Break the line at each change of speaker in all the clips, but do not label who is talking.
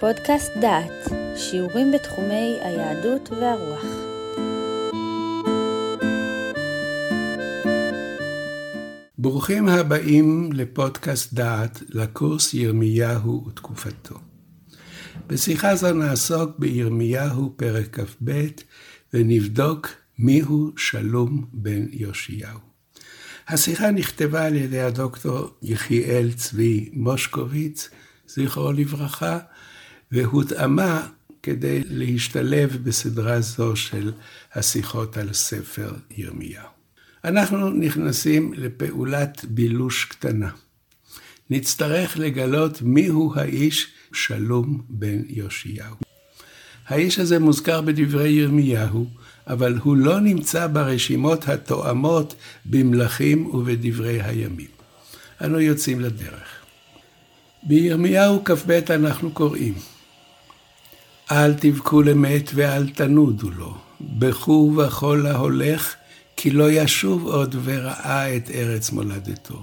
פודקאסט דעת, שיעורים בתחומי היהדות והרוח.
ברוכים הבאים לפודקאסט דעת, לקורס ירמיהו ותקופתו. בשיחה זו נעסוק בירמיהו פרק כ"ב ונבדוק מיהו שלום בן יאשיהו. השיחה נכתבה על ידי הדוקטור יחיאל צבי מושקוביץ, זכרו לברכה, והותאמה כדי להשתלב בסדרה זו של השיחות על ספר ירמיהו. אנחנו נכנסים לפעולת בילוש קטנה. נצטרך לגלות מיהו האיש שלום בן יאשיהו. האיש הזה מוזכר בדברי ירמיהו, אבל הוא לא נמצא ברשימות התואמות במלכים ובדברי הימים. אנו יוצאים לדרך. בירמיהו כ"ב אנחנו קוראים: אל תבכו למת ואל תנודו לו, בכו וכל ההולך, כי לא ישוב עוד וראה את ארץ מולדתו.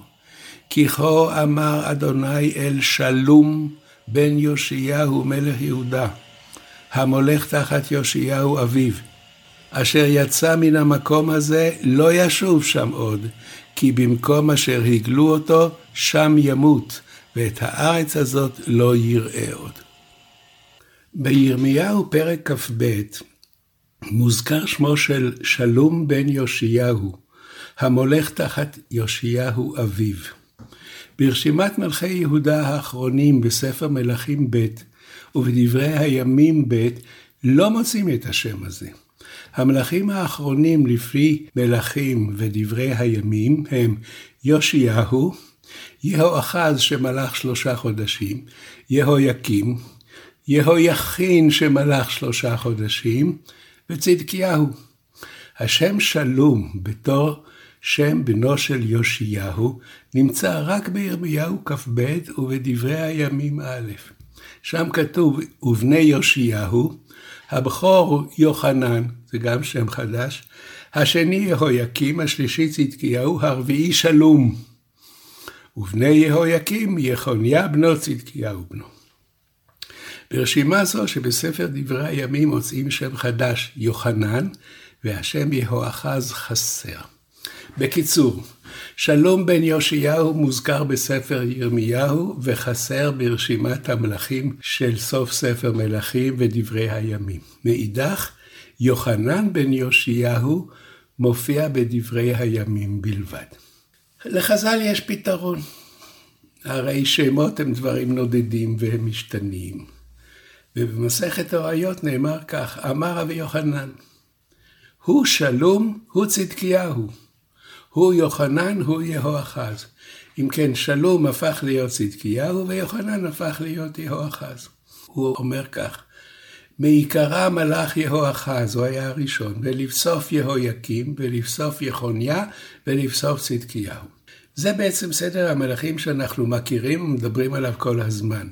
כי כה אמר אדוני אל שלום בן יאשיהו מלך יהודה, המולך תחת יאשיהו אביו, אשר יצא מן המקום הזה, לא ישוב שם עוד, כי במקום אשר הגלו אותו, שם ימות, ואת הארץ הזאת לא יראה עוד. בירמיהו פרק כ"ב מוזכר שמו של שלום בן יאשיהו, המולך תחת יאשיהו אביו. ברשימת מלכי יהודה האחרונים בספר מלכים ב' ובדברי הימים ב' לא מוצאים את השם הזה. המלכים האחרונים לפי מלכים ודברי הימים הם יאשיהו, יהואחז שמלך שלושה חודשים, יהויקים, יהויכין שמלך שלושה חודשים, וצדקיהו. השם שלום בתור שם בנו של יאשיהו נמצא רק בירמיהו כ"ב ובדברי הימים א'. שם כתוב, ובני יאשיהו, הבכור יוחנן, זה גם שם חדש, השני יהויקים, השלישי צדקיהו, הרביעי שלום. ובני יהויקים, יחוניה בנו צדקיהו בנו. ברשימה זו שבספר דברי הימים מוצאים שם חדש, יוחנן, והשם יהואחז חסר. בקיצור, שלום בן יאשיהו מוזכר בספר ירמיהו וחסר ברשימת המלכים של סוף ספר מלכים ודברי הימים. מאידך, יוחנן בן יאשיהו מופיע בדברי הימים בלבד. לחז"ל יש פתרון. הרי שמות הם דברים נודדים והם משתנים. ובמסכת הראיות נאמר כך, אמר רבי יוחנן, הוא שלום, הוא צדקיהו. הוא יוחנן, הוא יהואחז. אם כן, שלום הפך להיות צדקיהו, ויוחנן הפך להיות יהואחז. הוא אומר כך, מעיקרה מלאך יהואחז, הוא היה הראשון, ולבסוף יהויקים, ולבסוף יחוניה, ולבסוף צדקיהו. זה בעצם סדר המלאכים שאנחנו מכירים ומדברים עליו כל הזמן.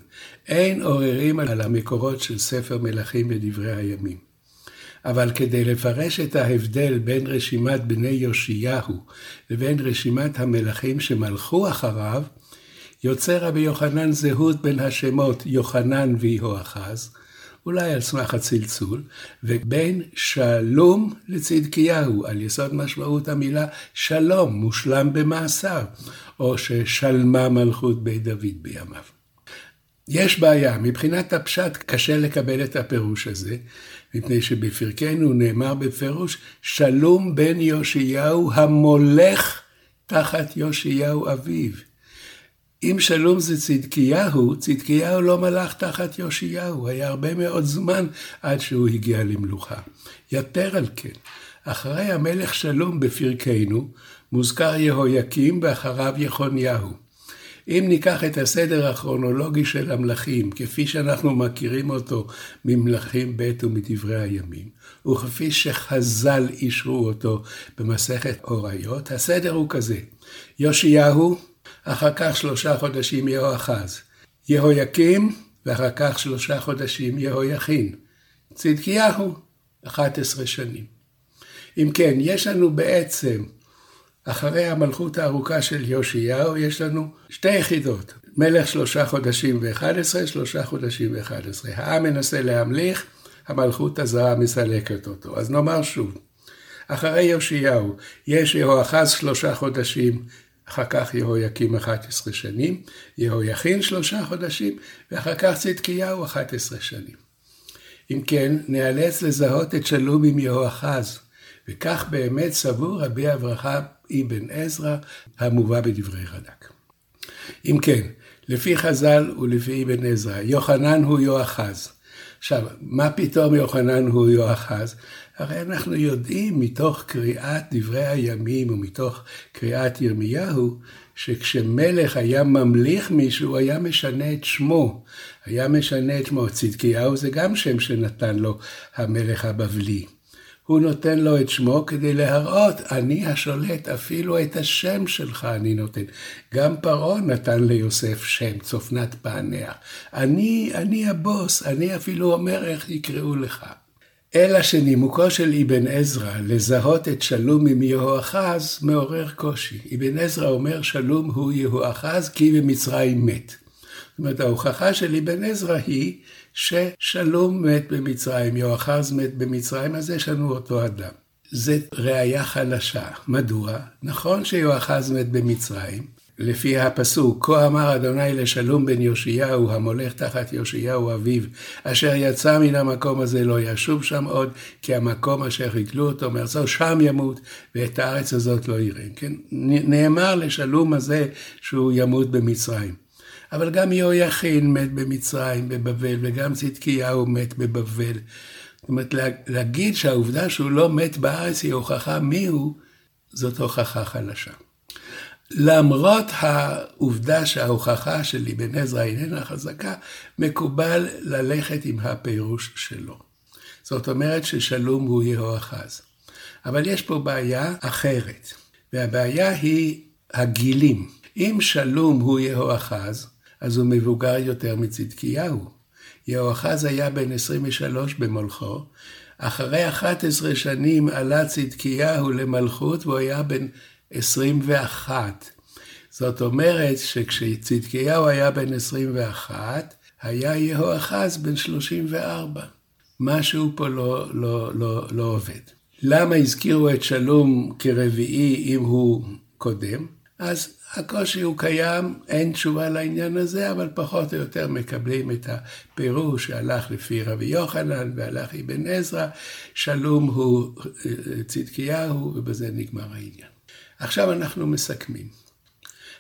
אין עוררים על המקורות של ספר מלכים בדברי הימים. אבל כדי לפרש את ההבדל בין רשימת בני יאשיהו לבין רשימת המלכים שמלכו אחריו, יוצר רבי יוחנן זהות בין השמות יוחנן ויהואחז, אולי על סמך הצלצול, ובין שלום לצדקיהו, על יסוד משמעות המילה שלום, מושלם במאסר, או ששלמה מלכות בית דוד בימיו. יש בעיה, מבחינת הפשט קשה לקבל את הפירוש הזה, מפני שבפרקנו נאמר בפירוש, שלום בן יאשיהו המולך תחת יאשיהו אביו. אם שלום זה צדקיהו, צדקיהו לא מלך תחת יאשיהו, היה הרבה מאוד זמן עד שהוא הגיע למלוכה. יתר על כן, אחרי המלך שלום בפרקנו, מוזכר יהויקים ואחריו יחוניהו. אם ניקח את הסדר הכרונולוגי של המלכים, כפי שאנחנו מכירים אותו ממלכים ב' ומדברי הימים, וכפי שחז"ל אישרו אותו במסכת הוריות, הסדר הוא כזה: יאשיהו, אחר כך שלושה חודשים יהואחז, יהויקים, ואחר כך שלושה חודשים יהויכין, צדקיהו, 11 שנים. אם כן, יש לנו בעצם אחרי המלכות הארוכה של יאשיהו יש לנו שתי יחידות, מלך שלושה חודשים ואחד עשרה, שלושה חודשים ואחד עשרה. העם מנסה להמליך, המלכות הזרה מסלקת אותו. אז נאמר שוב, אחרי יאשיהו יש יהואחז שלושה חודשים, אחר כך יהויקים 11 שנים, יהויכין שלושה חודשים, ואחר כך צדקיהו 11 שנים. אם כן, נאלץ לזהות את שלום עם יהואחז, וכך באמת סבור רבי אברהם אבן עזרא, המובא בדברי רד"ק. אם כן, לפי חז"ל ולפי אבן עזרא, יוחנן הוא יואחז. עכשיו, מה פתאום יוחנן הוא יואחז? הרי אנחנו יודעים מתוך קריאת דברי הימים ומתוך קריאת ירמיהו, שכשמלך היה ממליך מישהו, היה משנה את שמו. היה משנה את שמו. צדקיהו זה גם שם שנתן לו המלך הבבלי. הוא נותן לו את שמו כדי להראות, אני השולט, אפילו את השם שלך אני נותן. גם פרעה נתן ליוסף שם, צופנת פענח. אני, אני הבוס, אני אפילו אומר איך יקראו לך. אלא שנימוקו של אבן עזרא לזהות את שלום עם יהואחז מעורר קושי. אבן עזרא אומר שלום הוא יהואחז כי במצרים מת. זאת אומרת, ההוכחה של אבן עזרא היא ששלום מת במצרים, יהואחז מת במצרים, אז יש לנו אותו אדם. זה ראייה חלשה. מדוע? נכון שיהואחז מת במצרים, לפי הפסוק, כה אמר אדוני לשלום בן יאשיהו, המולך תחת יאשיהו אביו, אשר יצא מן המקום הזה לא ישוב שם עוד, כי המקום אשר ריגלו אותו מארצו, שם ימות, ואת הארץ הזאת לא יראה. כן? נאמר לשלום הזה שהוא ימות במצרים. אבל גם יהויכין מת במצרים, בבבל, וגם צדקיהו מת בבבל. זאת אומרת, להגיד שהעובדה שהוא לא מת בארץ היא הוכחה מיהו, זאת הוכחה חלשה. למרות העובדה שההוכחה של אבן עזרא איננה חזקה, מקובל ללכת עם הפירוש שלו. זאת אומרת ששלום הוא יהואחז. אבל יש פה בעיה אחרת, והבעיה היא הגילים. אם שלום הוא יהואחז, אז הוא מבוגר יותר מצדקיהו. יהואחז היה בן 23 במולכו, אחרי 11 שנים עלה צדקיהו למלכות והוא היה בן 21. זאת אומרת שכשצדקיהו היה בן 21, היה יהואחז בן 34. משהו פה לא, לא, לא, לא עובד. למה הזכירו את שלום כרביעי אם הוא קודם? אז הקושי הוא קיים, אין תשובה לעניין הזה, אבל פחות או יותר מקבלים את הפירוש שהלך לפי רבי יוחנן והלך אבן עזרא, שלום הוא צדקיהו, ובזה נגמר העניין. עכשיו אנחנו מסכמים.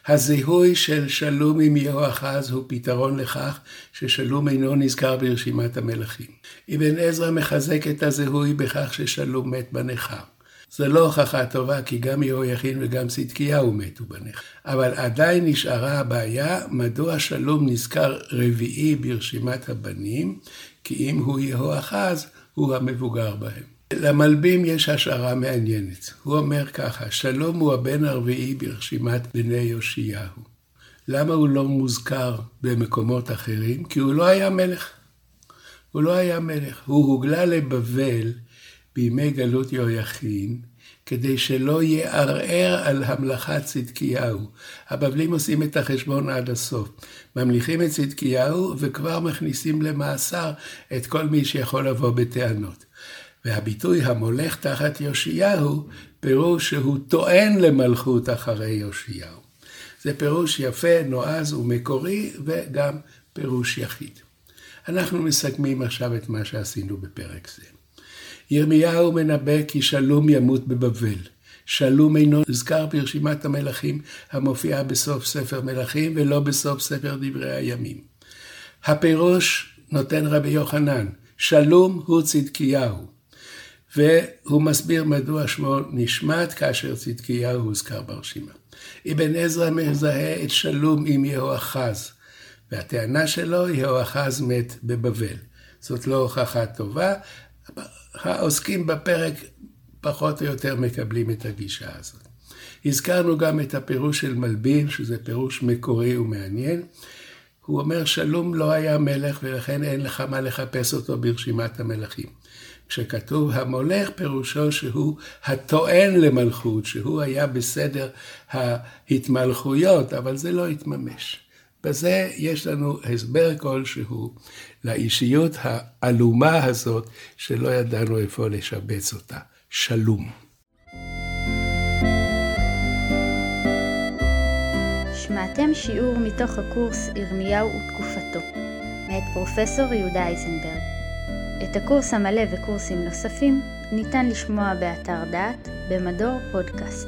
הזיהוי של שלום עם יהואחז הוא פתרון לכך ששלום אינו נזכר ברשימת המלכים. אבן עזרא מחזק את הזיהוי בכך ששלום מת בנכר. זה לא הוכחה טובה, כי גם יהויכין וגם צדקיהו מתו בנכר. אבל עדיין נשארה הבעיה, מדוע שלום נזכר רביעי ברשימת הבנים, כי אם הוא יהואחז, הוא המבוגר בהם. למלבים יש השערה מעניינת. הוא אומר ככה, שלום הוא הבן הרביעי ברשימת בני יאשיהו. למה הוא לא מוזכר במקומות אחרים? כי הוא לא היה מלך. הוא לא היה מלך. הוא הוגלה לבבל בימי גלות יהויכין, כדי שלא יערער על המלכת צדקיהו. הבבלים עושים את החשבון עד הסוף. ממליכים את צדקיהו וכבר מכניסים למאסר את כל מי שיכול לבוא בטענות. והביטוי המולך תחת יאשיהו, פירוש שהוא טוען למלכות אחרי יאשיהו. זה פירוש יפה, נועז ומקורי, וגם פירוש יחיד. אנחנו מסכמים עכשיו את מה שעשינו בפרק זה. ירמיהו מנבא כי שלום ימות בבבל. שלום אינו נזכר ברשימת המלכים המופיעה בסוף ספר מלכים ולא בסוף ספר דברי הימים. הפירוש נותן רבי יוחנן, שלום הוא צדקיהו. והוא מסביר מדוע שמו נשמט כאשר צדקיהו הוזכר ברשימה. אבן עזרא מזהה את שלום עם יהואחז, והטענה שלו, יהואחז מת בבבל. זאת לא הוכחה טובה, העוסקים בפרק פחות או יותר מקבלים את הגישה הזאת. הזכרנו גם את הפירוש של מלבין, שזה פירוש מקורי ומעניין. הוא אומר, שלום לא היה מלך ולכן אין לך מה לחפש אותו ברשימת המלכים. כשכתוב המולך פירושו שהוא הטוען למלכות, שהוא היה בסדר ההתמלכויות, אבל זה לא התממש. בזה יש לנו הסבר כלשהו לאישיות העלומה הזאת, שלא ידענו איפה לשבץ אותה. שלום.
שמעתם שיעור מתוך הקורס ירמיהו ותקופתו, מאת פרופסור יהודה אייזנברג. את הקורס המלא וקורסים נוספים ניתן לשמוע באתר דעת במדור פודקאסט.